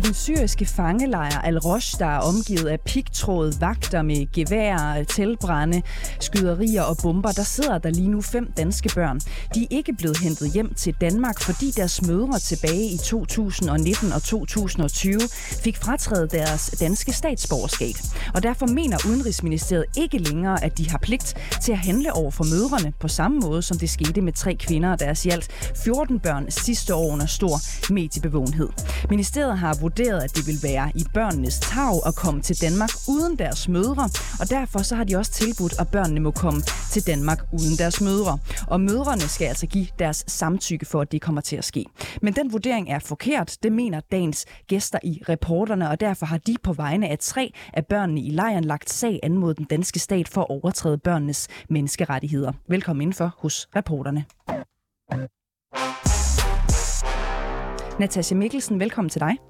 I den syriske fangelejr Al-Rosh, der er omgivet af pigtråd, vagter med gevær, telbrænde, skyderier og bomber, der sidder der lige nu fem danske børn. De er ikke blevet hentet hjem til Danmark, fordi deres mødre tilbage i 2019 og 2020 fik fratrædet deres danske statsborgerskab. Og derfor mener Udenrigsministeriet ikke længere, at de har pligt til at handle over for mødrene på samme måde, som det skete med tre kvinder og deres i alt 14 børn sidste år under stor mediebevågenhed. Ministeriet har vurderet, at det vil være i børnenes tag at komme til Danmark uden deres mødre, og derfor så har de også tilbudt, at børnene må komme til Danmark uden deres mødre. Og mødrene skal altså give deres samtykke for, at det kommer til at ske. Men den vurdering er forkert, det mener dagens gæster i reporterne, og derfor har de på vegne af tre af børnene i lejren lagt sag an mod den danske stat for at overtræde børnenes menneskerettigheder. Velkommen indenfor hos reporterne. Natasha Mikkelsen, velkommen til dig.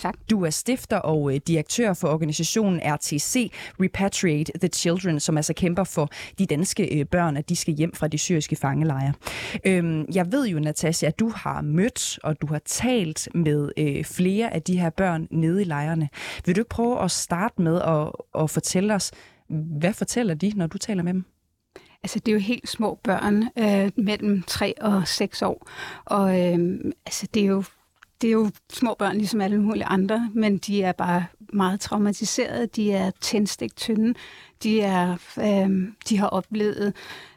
Tak. Du er stifter og øh, direktør for organisationen RTC Repatriate the Children, som altså kæmper for de danske øh, børn, at de skal hjem fra de syriske fangelejre. Øhm, jeg ved jo, Natasha, at du har mødt og du har talt med øh, flere af de her børn nede i lejrene. Vil du ikke prøve at starte med at, at fortælle os, hvad fortæller de, når du taler med dem? Altså, det er jo helt små børn, øh, mellem 3 og 6 år. Og øh, altså, det er jo det er jo små børn, ligesom alle mulige andre, men de er bare meget traumatiserede. De er tændstik tynde. De, er, øh, de har oplevet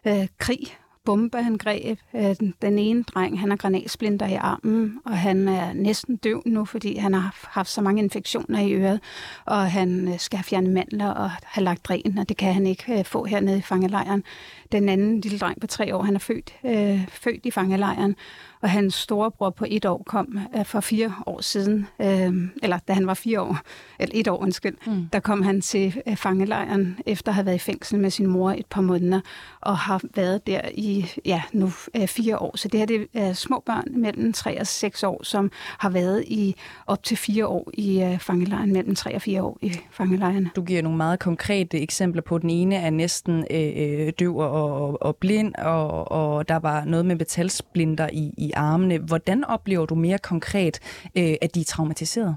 øh, krig, bombeangreb. Øh, den ene dreng, han har granatsplinter i armen, og han er næsten døv nu, fordi han har haft så mange infektioner i øret, og han øh, skal fjerne mandler og have lagt ren, og det kan han ikke øh, få hernede i fangelejren. Den anden lille dreng på tre år, han er født, øh, født i fangelejren, og hans storebror på et år kom øh, for fire år siden, øh, eller da han var fire år, eller et år undskyld, mm. der kom han til øh, fangelejren efter at have været i fængsel med sin mor et par måneder, og har været der i ja, nu øh, fire år. Så det her det er små børn mellem 3 og 6 år, som har været i op til fire år i øh, fangelejren, mellem 3 og 4 år i fangelejren. Du giver nogle meget konkrete eksempler på. Den ene er næsten øh, døv og, og blind, og, og der var noget med metalsplinter i, i armene. Hvordan oplever du mere konkret, øh, at de er traumatiseret?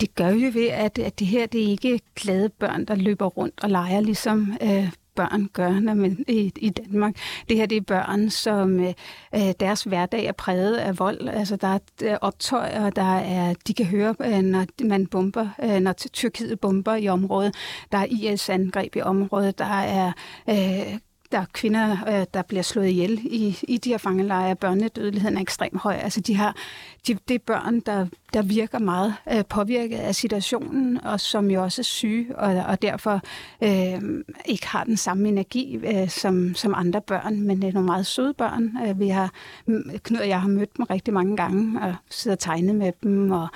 Det gør jo ved, at, at det her det er ikke glade børn, der løber rundt og leger, ligesom øh, børn gør når man, i, i Danmark. Det her det er børn, som øh, øh deres hverdag er præget af vold. Altså der er øh, og der er, de kan høre, øh, når man bomber, øh, når Tyrkiet bomber i området. Der er IS-angreb i området. Der er øh, der er kvinder, øh, der bliver slået ihjel i, i de her fangelejre. Børnedødeligheden er ekstremt høj. Altså de har, de, det er børn, der, der virker meget øh, påvirket af situationen, og som jo også er syge, og, og derfor øh, ikke har den samme energi øh, som, som andre børn, men det er nogle meget søde børn. Øh, vi har, Knud og jeg har mødt dem rigtig mange gange, og sidder og tegnet med dem, og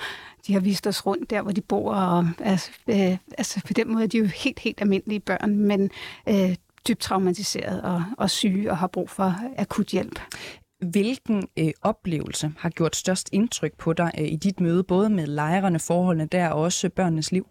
de har vist os rundt der, hvor de bor, og altså, øh, altså på den måde er de jo helt, helt almindelige børn, men øh, dybt traumatiseret og, og syge og har brug for akut hjælp. Hvilken øh, oplevelse har gjort størst indtryk på dig øh, i dit møde, både med lejrene, forholdene der og også børnenes liv?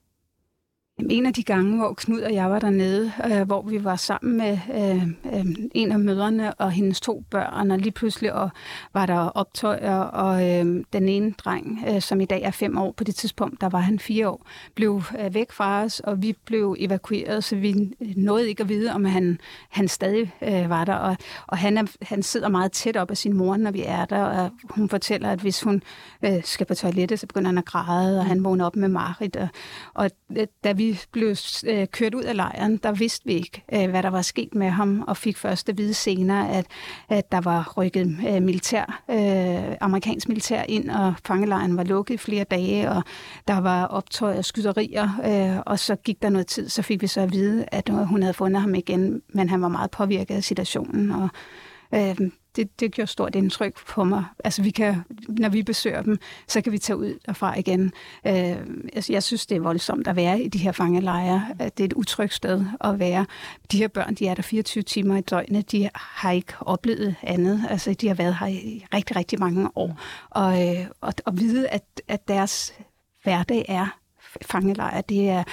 En af de gange, hvor Knud og jeg var dernede, øh, hvor vi var sammen med øh, øh, en af mødrene og hendes to børn, og lige pludselig og var der optøjer, og øh, den ene dreng, øh, som i dag er fem år, på det tidspunkt, der var han fire år, blev øh, væk fra os, og vi blev evakueret, så vi nåede ikke at vide, om han, han stadig øh, var der. Og, og han, er, han sidder meget tæt op af sin mor, når vi er der, og hun fortæller, at hvis hun øh, skal på toilettet, så begynder han at græde, og han vågner op med Marit. Og, og da vi blev øh, kørt ud af lejren, der vidste vi ikke, øh, hvad der var sket med ham, og fik først at vide senere, at, at der var rykket øh, militær, øh, amerikansk militær ind, og fangelejren var lukket i flere dage, og der var optøj og skyderier, øh, og så gik der noget tid, så fik vi så at vide, at hun havde fundet ham igen, men han var meget påvirket af situationen, og Øh, det, det gjorde stort indtryk på mig. Altså, vi kan, når vi besøger dem, så kan vi tage ud derfra igen. Øh, altså, jeg synes, det er voldsomt at være i de her fangelejre. Det er et utrygt sted at være. De her børn, de er der 24 timer i døgnet. De har ikke oplevet andet. Altså, de har været her i rigtig, rigtig mange år. Og, øh, og, og vide, at, at deres hverdag er fangelejre, det er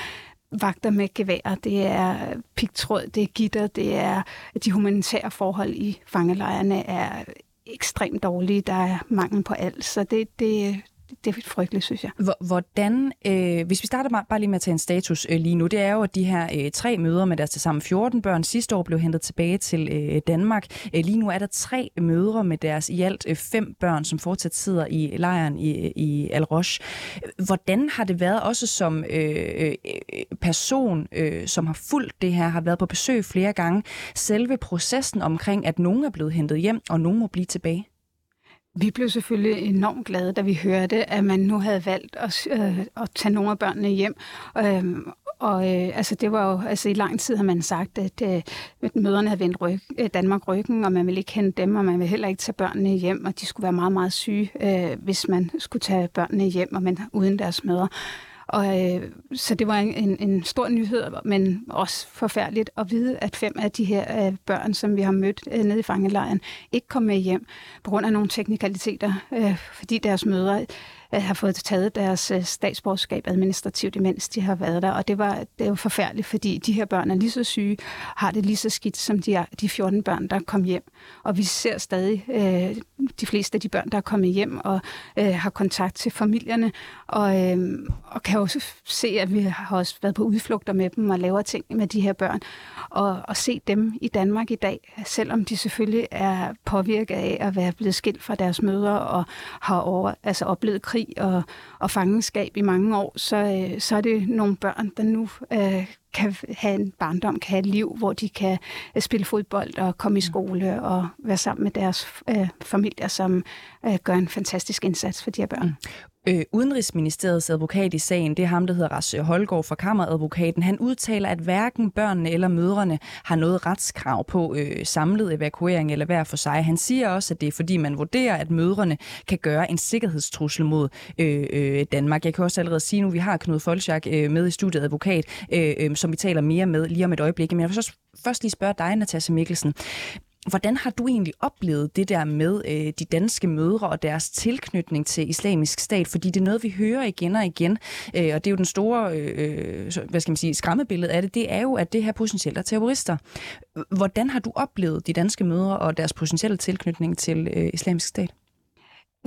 vagter med gevær, det er pigtråd, det er gitter, det er de humanitære forhold i fangelejrene er ekstremt dårlige. Der er mangel på alt, så det, det, det er frygteligt, synes jeg. Hvordan, øh, hvis vi starter bare lige med at tage en status øh, lige nu, det er jo, at de her øh, tre møder med deres tilsammen 14 børn sidste år blev hentet tilbage til øh, Danmark. Øh, lige nu er der tre mødre med deres i alt øh, fem børn, som fortsat sidder i lejren i, i Al Roche. Hvordan har det været også som øh, øh, person, øh, som har fulgt det her, har været på besøg flere gange, selve processen omkring, at nogen er blevet hentet hjem, og nogen må blive tilbage? Vi blev selvfølgelig enormt glade, da vi hørte, at man nu havde valgt at, øh, at tage nogle af børnene hjem. Øh, og øh, altså, det var jo, altså, i lang tid har man sagt, at, øh, møderne havde vendt ryg, øh, Danmark ryggen, og man ville ikke kende dem, og man ville heller ikke tage børnene hjem, og de skulle være meget, meget syge, øh, hvis man skulle tage børnene hjem, og man uden deres mødre. Og, øh, så det var en, en stor nyhed, men også forfærdeligt at vide, at fem af de her øh, børn, som vi har mødt øh, nede i fangelejren, ikke kom med hjem på grund af nogle teknikaliteter, øh, fordi deres mødre Øh, har fået taget deres øh, statsborgerskab administrativt, imens de har været der. Og det var, det var forfærdeligt, fordi de her børn er lige så syge, har det lige så skidt som de, er, de 14 børn, der kom hjem. Og vi ser stadig øh, de fleste af de børn, der er kommet hjem og øh, har kontakt til familierne, og, øh, og kan også se, at vi har også været på udflugter med dem og laver ting med de her børn. Og, og se dem i Danmark i dag, selvom de selvfølgelig er påvirket af at være blevet skilt fra deres mødre og har over, altså oplevet krig og, og fangenskab i mange år, så, øh, så er det nogle børn, der nu øh, kan have en barndom, kan have et liv, hvor de kan øh, spille fodbold og komme i skole og være sammen med deres øh, familier, som øh, gør en fantastisk indsats for de her børn. Øh, Udenrigsministeriets advokat i sagen, det er ham, der hedder Ras Holgaard fra Kammeradvokaten. Han udtaler, at hverken børnene eller mødrene har noget retskrav på øh, samlet evakuering eller hver for sig. Han siger også, at det er fordi, man vurderer, at mødrene kan gøre en sikkerhedstrussel mod øh, øh, Danmark. Jeg kan også allerede sige nu, vi har Knud Folchak øh, med i studiet advokat, øh, øh, som vi taler mere med lige om et øjeblik. Men jeg vil så først lige spørge dig, Natasha Mikkelsen. Hvordan har du egentlig oplevet det der med øh, de danske mødre og deres tilknytning til islamisk stat? Fordi det er noget, vi hører igen og igen, øh, og det er jo den store øh, øh hvad skal man sige, skræmmebillede af det, det er jo, at det her potentielle er terrorister. Hvordan har du oplevet de danske mødre og deres potentielle tilknytning til øh, islamisk stat?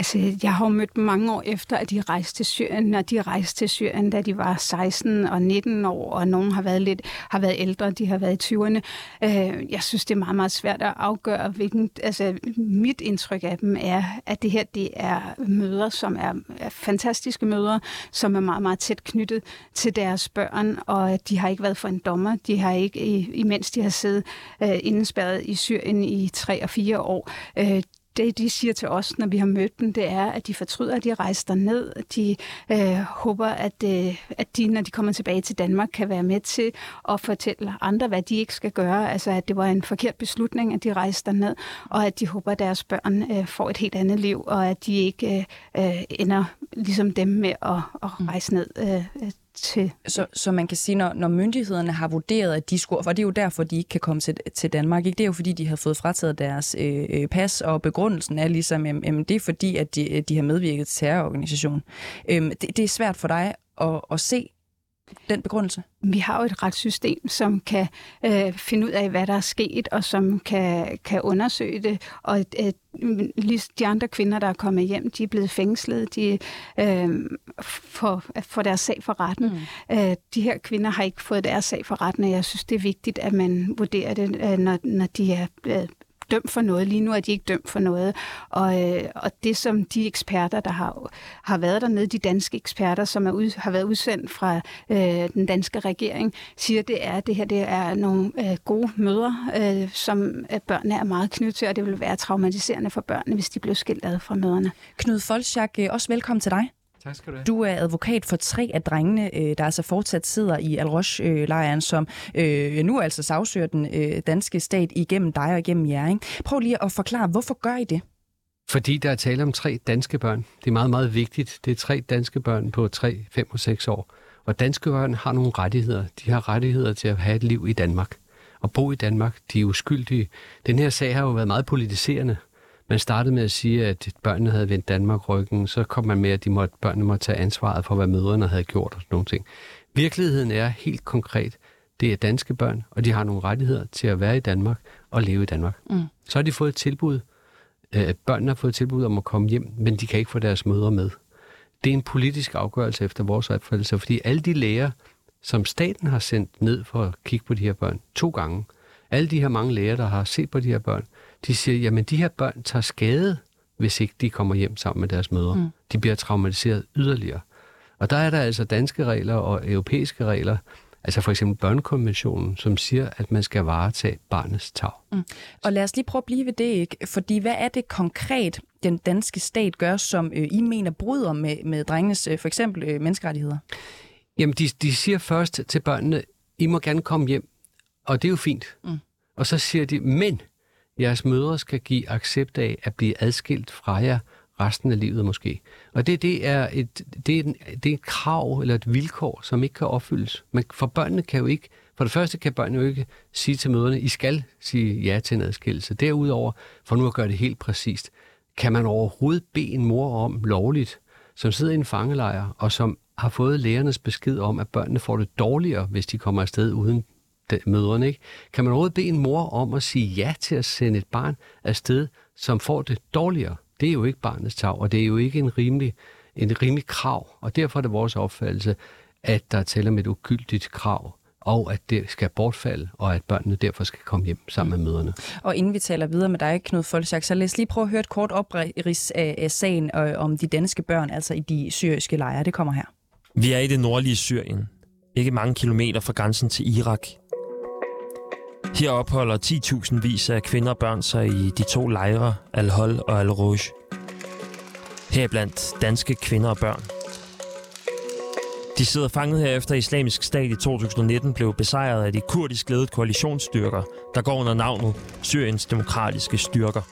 Altså, jeg har jo mødt dem mange år efter, at de rejste til Syrien, når de rejste til Syrien, da de var 16 og 19 år, og nogen har været lidt har været ældre, de har været i 20'erne. Øh, jeg synes, det er meget, meget svært at afgøre, hvilken... Altså, mit indtryk af dem er, at det her, det er møder, som er, er fantastiske møder, som er meget, meget tæt knyttet til deres børn, og de har ikke været for en dommer. De har ikke, imens de har siddet øh, indespærret i Syrien i tre og fire år, øh, det, de siger til os, når vi har mødt dem, det er, at de fortryder, at de rejser ned. De øh, håber, at, øh, at de, når de kommer tilbage til Danmark, kan være med til at fortælle andre, hvad de ikke skal gøre. Altså, at det var en forkert beslutning, at de rejste ned, og at de håber, at deres børn øh, får et helt andet liv, og at de ikke øh, øh ender ligesom dem med at, at rejse ned øh, øh til. Så, så man kan sige, når, når myndighederne har vurderet, at de skulle, for det er jo derfor, de ikke kan komme til, til Danmark, ikke? det er jo fordi, de har fået frataget deres øh, øh pas, og begrundelsen er ligesom, jamen, det er fordi, at de, de har medvirket til terrororganisation. Øhm, det, det er svært for dig at, at se den begrundelse? Vi har jo et retssystem, som kan øh, finde ud af, hvad der er sket, og som kan, kan undersøge det. Og øh, de andre kvinder, der er kommet hjem, de er blevet fængslet. De øh, får, får deres sag for retten. Mm. Øh, de her kvinder har ikke fået deres sag for retten, og jeg synes, det er vigtigt, at man vurderer det, øh, når, når de er blevet dømt for noget. Lige nu er de ikke dømt for noget. Og, øh, og det, som de eksperter, der har, har været dernede, de danske eksperter, som er ud, har været udsendt fra øh, den danske regering, siger, det er, at det her det er nogle øh, gode møder, øh, som øh, børnene er meget knyttet til, og det vil være traumatiserende for børnene, hvis de blev skilt ad fra møderne. Knud Folchak, øh, også velkommen til dig. Tak skal du have. Du er advokat for tre af drengene, øh, der altså fortsat sidder i Al Roche-lejren, som øh, nu altså sagsøger den øh, danske stat igennem dig og igennem jer. Ikke? Prøv lige at forklare, hvorfor gør I det? Fordi der er tale om tre danske børn. Det er meget, meget vigtigt. Det er tre danske børn på 3, 5 og 6 år. Og danske børn har nogle rettigheder. De har rettigheder til at have et liv i Danmark. Og bo i Danmark. De er uskyldige. Den her sag har jo været meget politiserende. Man startede med at sige, at børnene havde vendt Danmark ryggen. Så kom man med, at de måtte, børnene måtte tage ansvaret for, hvad mødrene havde gjort og sådan nogle ting. Virkeligheden er helt konkret. Det er danske børn, og de har nogle rettigheder til at være i Danmark og leve i Danmark. Mm. Så har de fået et tilbud. Øh, børnene har fået et tilbud om at komme hjem, men de kan ikke få deres mødre med. Det er en politisk afgørelse efter vores opfattelse, fordi alle de læger, som staten har sendt ned for at kigge på de her børn to gange, alle de her mange læger, der har set på de her børn, de siger, jamen de her børn tager skade, hvis ikke de kommer hjem sammen med deres mødre. Mm. De bliver traumatiseret yderligere. Og der er der altså danske regler og europæiske regler, altså for eksempel børnekonventionen, som siger, at man skal varetage barnets tag. Mm. Og lad os lige prøve at blive ved det, ikke? Fordi hvad er det konkret, den danske stat gør, som øh, I mener bryder med, med drengenes øh, for eksempel øh, menneskerettigheder? Jamen, de, de siger først til børnene, I må gerne komme hjem, og det er jo fint. Mm. Og så siger de, men jeres mødre skal give accept af at blive adskilt fra jer resten af livet måske. Og det, det, er, et, det, er, en, det er et krav eller et vilkår, som ikke kan opfyldes. Men for børnene kan jo ikke, for det første kan børnene jo ikke sige til mødrene, I skal sige ja til en adskillelse. Derudover, for nu at gøre det helt præcist, kan man overhovedet bede en mor om lovligt, som sidder i en fangelejr, og som har fået lærernes besked om, at børnene får det dårligere, hvis de kommer afsted uden mødrene. Ikke? Kan man overhovedet bede en mor om at sige ja til at sende et barn afsted, som får det dårligere? Det er jo ikke barnets tag, og det er jo ikke en rimelig, en rimelig krav. Og derfor er det vores opfattelse, at der tæller med et ugyldigt krav, og at det skal bortfalde, og at børnene derfor skal komme hjem sammen med møderne. Og inden vi taler videre med dig, Knud Folchak, så lad os lige prøve at høre et kort oprids af sagen om de danske børn, altså i de syriske lejre. Det kommer her. Vi er i det nordlige Syrien, ikke mange kilometer fra grænsen til Irak. Her opholder 10.000 vis af kvinder og børn sig i de to lejre, Al-Hol og Al-Rouge. Heriblandt danske kvinder og børn. De sidder fanget her efter islamisk stat i 2019 blev besejret af de kurdisk ledede koalitionsstyrker, der går under navnet Syriens demokratiske styrker.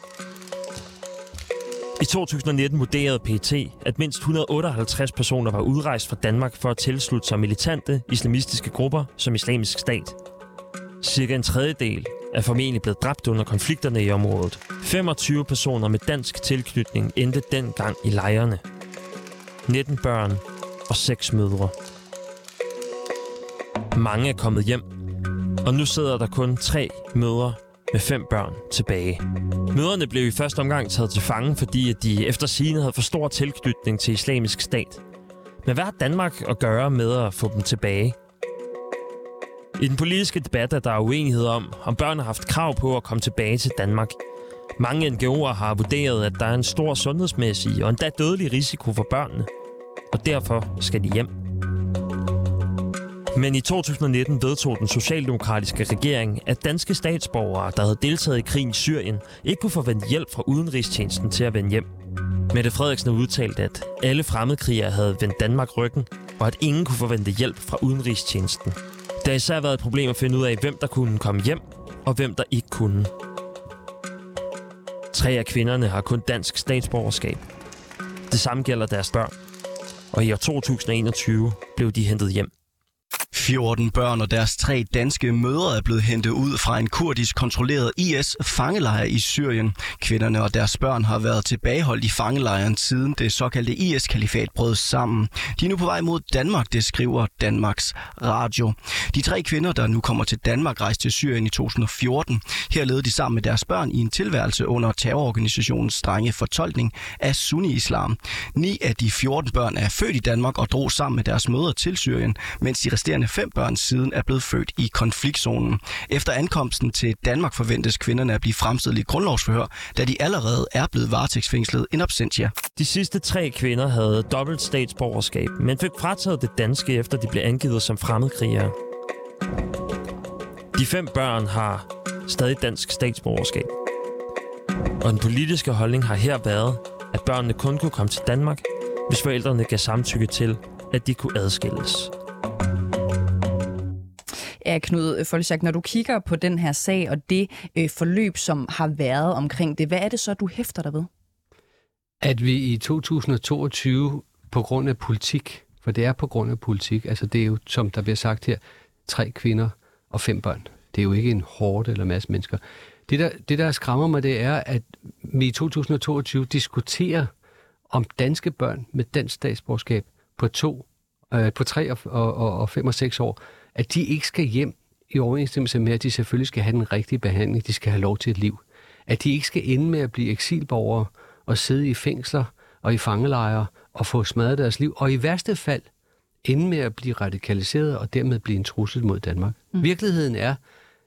I 2019 vurderede PT, at mindst 158 personer var udrejst fra Danmark for at tilslutte sig militante islamistiske grupper som islamisk stat. Cirka en tredjedel er formentlig blevet dræbt under konflikterne i området. 25 personer med dansk tilknytning endte dengang i lejrene. 19 børn og 6 mødre. Mange er kommet hjem, og nu sidder der kun tre mødre med fem børn tilbage. Møderne blev i første omgang taget til fange, fordi at de efter sigende havde for stor tilknytning til islamisk stat. Men hvad har Danmark at gøre med at få dem tilbage? I den politiske debat er der uenighed om, om børn har haft krav på at komme tilbage til Danmark. Mange NGO'er har vurderet, at der er en stor sundhedsmæssig og endda dødelig risiko for børnene, og derfor skal de hjem. Men i 2019 vedtog den socialdemokratiske regering, at danske statsborgere, der havde deltaget i krigen i Syrien, ikke kunne forvente hjælp fra udenrigstjenesten til at vende hjem. Mette Frederiksen har udtalt, at alle fremmedkrigere havde vendt Danmark ryggen, og at ingen kunne forvente hjælp fra udenrigstjenesten. Det har især været et problem at finde ud af, hvem der kunne komme hjem, og hvem der ikke kunne. Tre af kvinderne har kun dansk statsborgerskab. Det samme gælder deres børn. Og i år 2021 blev de hentet hjem. 14 børn og deres tre danske mødre er blevet hentet ud fra en kurdisk kontrolleret IS-fangelejr i Syrien. Kvinderne og deres børn har været tilbageholdt i fangelejren siden det såkaldte IS-kalifat brød sammen. De er nu på vej mod Danmark, det skriver Danmarks Radio. De tre kvinder, der nu kommer til Danmark, rejste til Syrien i 2014. Her levede de sammen med deres børn i en tilværelse under terrororganisationens strenge fortolkning af sunni-islam. Ni af de 14 børn er født i Danmark og drog sammen med deres mødre til Syrien, mens de resterende fem børn siden er blevet født i konfliktzonen. Efter ankomsten til Danmark forventes kvinderne at blive fremstillet i grundlovsforhør, da de allerede er blevet varetægtsfængslet in absentia. De sidste tre kvinder havde dobbelt statsborgerskab, men fik frataget det danske, efter de blev angivet som fremmedkrigere. De fem børn har stadig dansk statsborgerskab. Og den politiske holdning har her været, at børnene kun kunne komme til Danmark, hvis forældrene gav samtykke til, at de kunne adskilles er, Knud Folchak, når du kigger på den her sag og det øh, forløb, som har været omkring det, hvad er det så, du hæfter dig ved? At vi i 2022 på grund af politik, for det er på grund af politik, altså det er jo, som der bliver sagt her, tre kvinder og fem børn. Det er jo ikke en hårde eller masse mennesker. Det der, det, der skræmmer mig, det er, at vi i 2022 diskuterer om danske børn med dansk statsborgerskab på to, øh, på tre og, og, og fem og seks år, at de ikke skal hjem i overensstemmelse med, at de selvfølgelig skal have den rigtige behandling, de skal have lov til et liv. At de ikke skal ende med at blive eksilborgere og sidde i fængsler og i fangelejre og få smadret deres liv, og i værste fald ende med at blive radikaliseret og dermed blive en trussel mod Danmark. Mm. Virkeligheden er,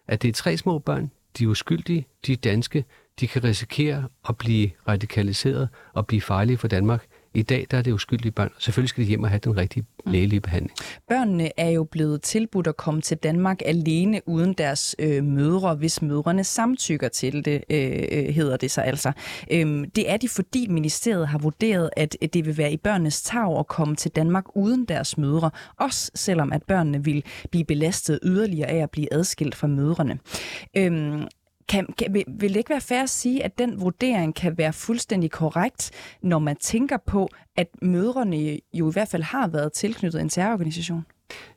at det er tre små børn, de er uskyldige, de er danske, de kan risikere at blive radikaliseret og blive farlige for Danmark. I dag der er det uskyldige børn. Selvfølgelig skal de hjem og have den rigtige mm. lægelige behandling. Børnene er jo blevet tilbudt at komme til Danmark alene uden deres øh, mødre, hvis mødrene samtykker til det, øh, øh hedder det sig altså. Øhm, det er de, fordi ministeriet har vurderet, at det vil være i børnenes tag at komme til Danmark uden deres mødre, også selvom at børnene vil blive belastet yderligere af at blive adskilt fra mødrene. Øhm, kan, kan, vil, det ikke være fair at sige, at den vurdering kan være fuldstændig korrekt, når man tænker på, at mødrene jo i hvert fald har været tilknyttet en terrororganisation?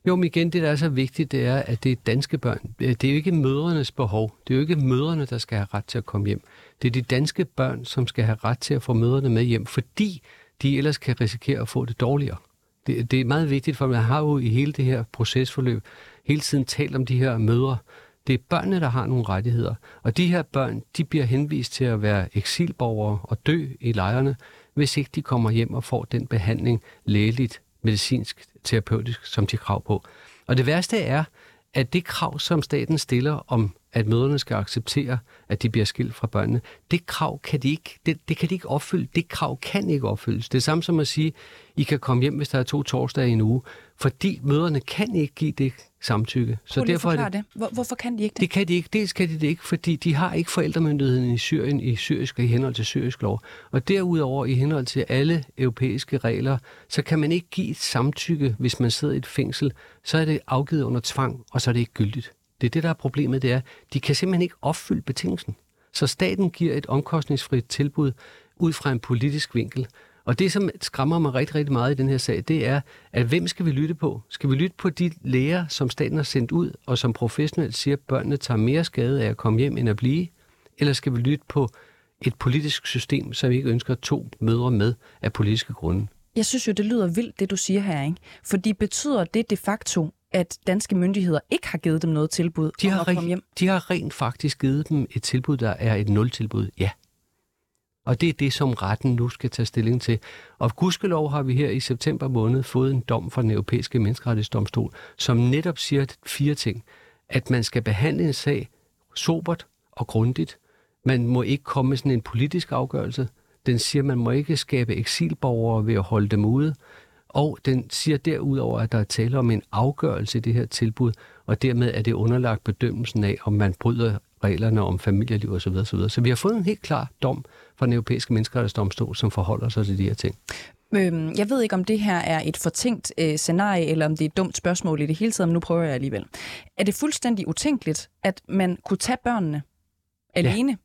Jo, men igen, det der er så vigtigt, det er, at det er danske børn. Øh, det er jo ikke mødrenes behov. Det er jo ikke mødrene, der skal have ret til at komme hjem. Det er de danske børn, som skal have ret til at få mødrene med hjem, fordi de ellers kan risikere at få det dårligere. Det, det er meget vigtigt, for man har jo i hele det her procesforløb hele tiden talt om de her mødre, det er børnene, der har nogle rettigheder. Og de her børn, de bliver henvist til at være eksilborgere og dø i lejrene, hvis ikke de kommer hjem og får den behandling lægeligt, medicinsk, terapeutisk, som de krav på. Og det værste er, at det krav, som staten stiller om, at mødrene skal acceptere, at de bliver skilt fra børnene, det krav kan de ikke, det, det kan de ikke opfylde. Det krav kan ikke opfyldes. Det er samme som at sige, I kan komme hjem, hvis der er to torsdage i en uge, fordi mødrene kan ikke give det samtykke. Så derfor er det, det. Hvor, hvorfor kan de ikke det? Det kan de ikke. Dels kan de det ikke, fordi de har ikke forældremyndigheden i Syrien i syrisk i henhold til syrisk lov. Og derudover i henhold til alle europæiske regler, så kan man ikke give et samtykke, hvis man sidder i et fængsel. Så er det afgivet under tvang, og så er det ikke gyldigt. Det er det, der er problemet, det er, de kan simpelthen ikke opfylde betingelsen. Så staten giver et omkostningsfrit tilbud ud fra en politisk vinkel. Og det, som skræmmer mig rigtig, rigtig meget i den her sag, det er, at hvem skal vi lytte på? Skal vi lytte på de læger, som staten har sendt ud, og som professionelt siger, at børnene tager mere skade af at komme hjem, end at blive? Eller skal vi lytte på et politisk system, vi ikke ønsker to mødre med af politiske grunde? Jeg synes jo, det lyder vildt, det du siger her, ikke? Fordi betyder det de facto, at danske myndigheder ikke har givet dem noget tilbud de har om at komme hjem? De har rent faktisk givet dem et tilbud, der er et nul-tilbud, ja. Og det er det, som retten nu skal tage stilling til. Og gudskelov har vi her i september måned fået en dom fra den europæiske menneskerettighedsdomstol, som netop siger fire ting. At man skal behandle en sag sobert og grundigt. Man må ikke komme med sådan en politisk afgørelse. Den siger, at man må ikke skabe eksilborgere ved at holde dem ude. Og den siger derudover, at der er tale om en afgørelse i det her tilbud, og dermed er det underlagt bedømmelsen af, om man bryder reglerne om familieliv osv. osv. Så vi har fået en helt klar dom fra den europæiske menneskerettighedsdomstol, som forholder sig til de her ting. Øhm, jeg ved ikke, om det her er et fortænkt øh, scenarie, eller om det er et dumt spørgsmål i det hele taget, men nu prøver jeg alligevel. Er det fuldstændig utænkeligt, at man kunne tage børnene alene ja.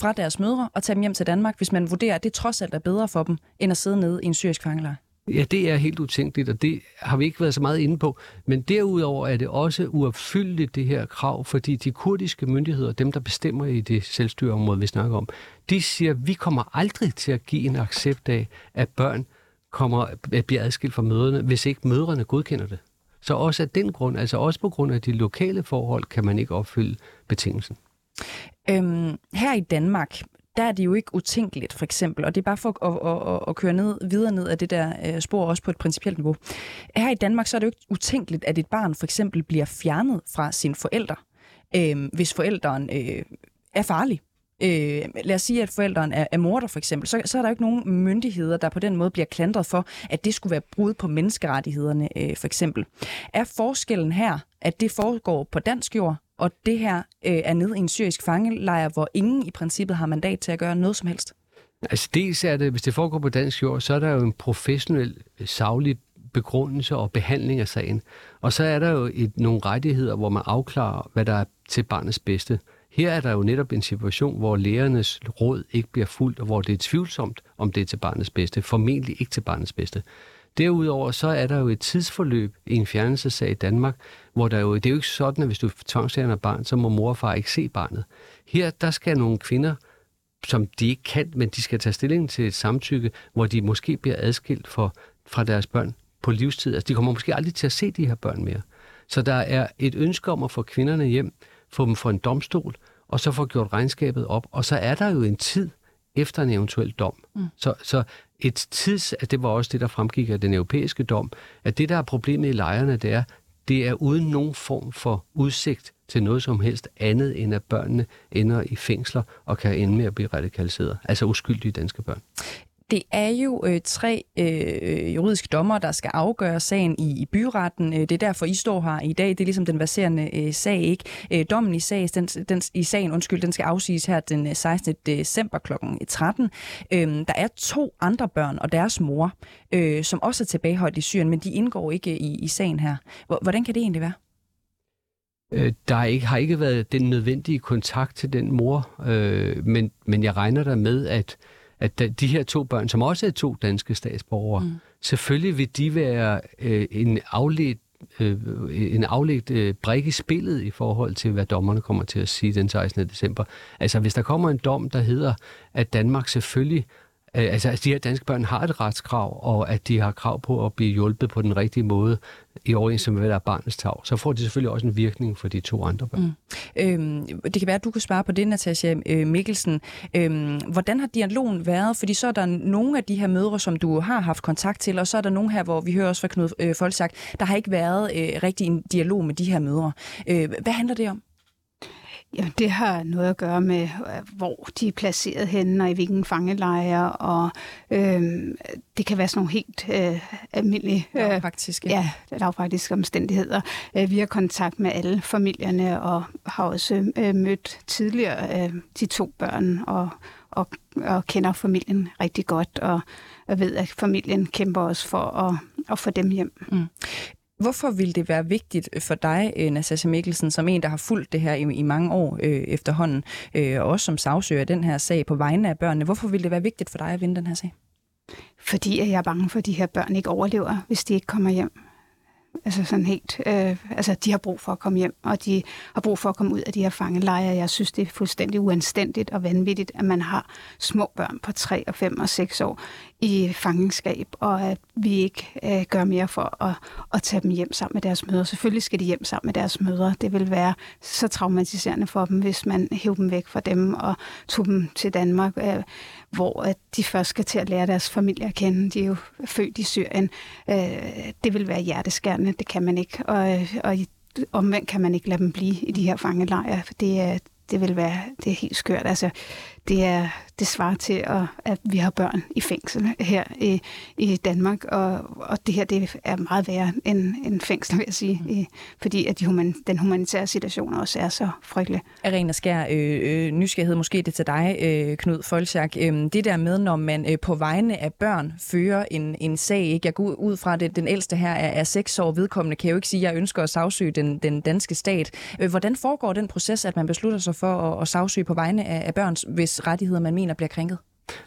fra deres mødre og tage dem hjem til Danmark, hvis man vurderer, at det trods alt er bedre for dem, end at sidde nede i en syrisk fangelejr? Ja, det er helt utænkeligt, og det har vi ikke været så meget inde på. Men derudover er det også uopfyldeligt, det her krav, fordi de kurdiske myndigheder, dem der bestemmer i det selvstyreområde, vi snakker om, de siger, at vi kommer aldrig til at give en accept af, at børn kommer, at bliver adskilt fra mødrene, hvis ikke mødrene godkender det. Så også af den grund, altså også på grund af de lokale forhold, kan man ikke opfylde betingelsen. Øhm, her i Danmark, der er det jo ikke utænkeligt, for eksempel, og det er bare for at, at, at, at køre ned, videre ned af det der øh, spor, også på et principielt niveau. Her i Danmark, så er det jo ikke utænkeligt, at et barn for eksempel bliver fjernet fra sine forældre, øh, hvis forældren øh, er farlig. Øh, lad os sige, at forældrene er, er morder for eksempel, så, så er der jo ikke nogen myndigheder, der på den måde bliver klandret for, at det skulle være brud på menneskerettighederne øh, for eksempel. Er forskellen her, at det foregår på dansk jord, og det her øh, er nede i en syrisk fangelejr, hvor ingen i princippet har mandat til at gøre noget som helst? Altså dels er det, hvis det foregår på dansk jord, så er der jo en professionel, øh, savlig begrundelse og behandling af sagen. Og så er der jo et, nogle rettigheder, hvor man afklarer, hvad der er til barnets bedste. Her er der jo netop en situation, hvor lærernes råd ikke bliver fuldt, og hvor det er tvivlsomt, om det er til barnets bedste. Formentlig ikke til barnets bedste. Derudover så er der jo et tidsforløb i en fjernelsesag i Danmark, hvor der jo, det er jo ikke sådan, at hvis du tvangsfjerner barn, så må mor og far ikke se barnet. Her der skal nogle kvinder, som de ikke kan, men de skal tage stilling til et samtykke, hvor de måske bliver adskilt for, fra deres børn på livstid. Altså de kommer måske aldrig til at se de her børn mere. Så der er et ønske om at få kvinderne hjem, få dem for en domstol, og så få gjort regnskabet op. Og så er der jo en tid efter en eventuel dom. Mm. Så, så et tids, at det var også det, der fremgik af den europæiske dom, at det, der er problemet i lejrene, det er, det er uden nogen form for udsigt til noget som helst andet, end at børnene ender i fængsler og kan ende med at blive radikaliseret. Altså uskyldige danske børn. Det er jo øh, tre øh, juridiske dommer, der skal afgøre sagen i, i byretten. Øh, det er derfor, I står her i dag. Det er ligesom den verserende øh, sag, ikke? Øh, dommen i, sag, den, den, i sagen, undskyld, den skal afsiges her den øh, 16. December kl. 13. Øh, der er to andre børn og deres mor, øh, som også er tilbageholdt i Syrien, men de indgår ikke øh, i, i sagen her. Hvordan kan det egentlig være? Der er ikke, har ikke været den nødvendige kontakt til den mor, øh, men, men jeg regner der med, at at de her to børn, som også er to danske statsborgere, mm. selvfølgelig vil de være øh, en afledt øh, en afledt øh, brik i spillet i forhold til, hvad dommerne kommer til at sige den 16. december. Altså, hvis der kommer en dom, der hedder, at Danmark selvfølgelig Øh, altså, at de her danske børn har et retskrav, og at de har krav på at blive hjulpet på den rigtige måde i overensstemmelse med, hvad der er barnets tag, så får det selvfølgelig også en virkning for de to andre børn. Mm. Øhm, det kan være, at du kan svare på det, Natasha øh, Mikkelsen. Øhm, hvordan har dialogen været? Fordi så er der nogle af de her mødre, som du har haft kontakt til, og så er der nogle her, hvor vi hører også fra Knud øh, Folsak, der har ikke været øh, rigtig en dialog med de her mødre. Øh, hvad handler det om? Ja, det har noget at gøre med, øh, hvor de er placeret henne, og i hvilken fangelejre, og øh, det kan være sådan nogle helt øh, almindelige øh, lavpraktiske. Ja, lavpraktiske omstændigheder. Øh, vi har kontakt med alle familierne, og har også øh, mødt tidligere øh, de to børn, og, og, og kender familien rigtig godt, og jeg ved, at familien kæmper også for at, at få dem hjem. Mm. Hvorfor vil det være vigtigt øh, for dig, øh, Mikkelsen, som en, der har fulgt det her i, i mange år øh, efterhånden, øh, og også som sagsøger den her sag på vegne af børnene, hvorfor vil det være vigtigt for dig at vinde den her sag? Fordi jeg er bange for, at de her børn ikke overlever, hvis de ikke kommer hjem. Altså sådan helt, øh, altså de har brug for at komme hjem, og de har brug for at komme ud af de her fangelejre. Jeg synes, det er fuldstændig uanstændigt og vanvittigt, at man har små børn på 3 og 5 og 6 år i fangenskab, og at vi ikke øh, gør mere for at, at tage dem hjem sammen med deres mødre. Selvfølgelig skal de hjem sammen med deres mødre. Det vil være så traumatiserende for dem, hvis man hæver dem væk fra dem og tog dem til Danmark, øh, hvor at de først skal til at lære deres familie at kende. De er jo født i Syrien. Øh, det vil være hjerteskærende, det kan man ikke. Og, øh, og omvendt kan man ikke lade dem blive i de her fangelejre, for det er, det vil være det er helt skørt. Altså, det, er, det svarer til, at, at vi har børn i fængsel her i, i Danmark, og, og det her det er meget værre end, end fængsel, vil jeg sige, mm. fordi at de human, den humanitære situation også er så frygtelig. Arena Skær, øh, øh, nysgerrighed måske det til dig, øh, Knud Folchak. Øh, det der med, når man øh, på vegne af børn fører en, en sag, ikke? jeg går ud fra det, den ældste her er, er seks år vedkommende, kan jeg jo ikke sige, at jeg ønsker at sagsøge den, den danske stat. Øh, hvordan foregår den proces, at man beslutter sig for at, at sagsøge på vegne af, af børn, hvis rettigheder, man mener bliver krænket?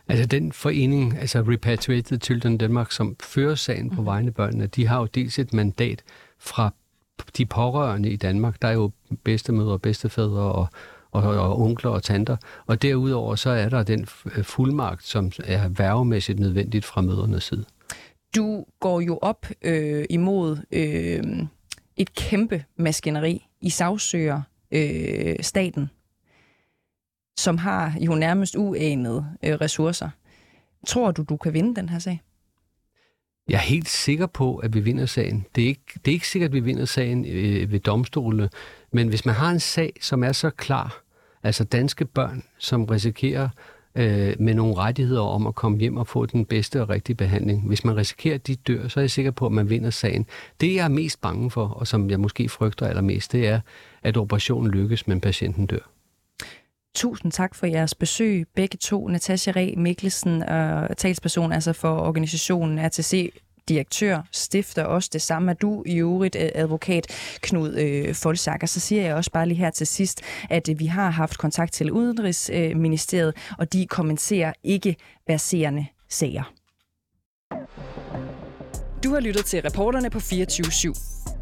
Altså den forening, altså Repatriated Children Denmark, som fører sagen på mhm. vegne af børnene, de har jo dels et mandat fra de pårørende i Danmark. Der er jo bedstemødre, bedstefædre og, og, og onkler og tanter. Og derudover så er der den fuldmagt, som er værvemæssigt nødvendigt fra mødernes side. Du går jo op øh, imod øh, et kæmpe maskineri. I sagsøger øh, staten som har jo nærmest uanede øh, ressourcer. Tror du, du kan vinde den her sag? Jeg er helt sikker på, at vi vinder sagen. Det er ikke, det er ikke sikkert, at vi vinder sagen øh, ved domstolene, men hvis man har en sag, som er så klar, altså danske børn, som risikerer øh, med nogle rettigheder om at komme hjem og få den bedste og rigtige behandling. Hvis man risikerer, at de dør, så er jeg sikker på, at man vinder sagen. Det, jeg er mest bange for, og som jeg måske frygter allermest, det er, at operationen lykkes, men patienten dør. Tusind tak for jeres besøg, begge to, Natasha Re Mikkelsen og talsperson altså for organisationen RTC direktør, stifter også det samme er du i øvrigt, øh, advokat Knud øh, Folsager. Så siger jeg også bare lige her til sidst, at øh, vi har haft kontakt til Udenrigsministeriet, øh, og de kommenterer ikke baserende sager. Du har lyttet til reporterne på 24 /7.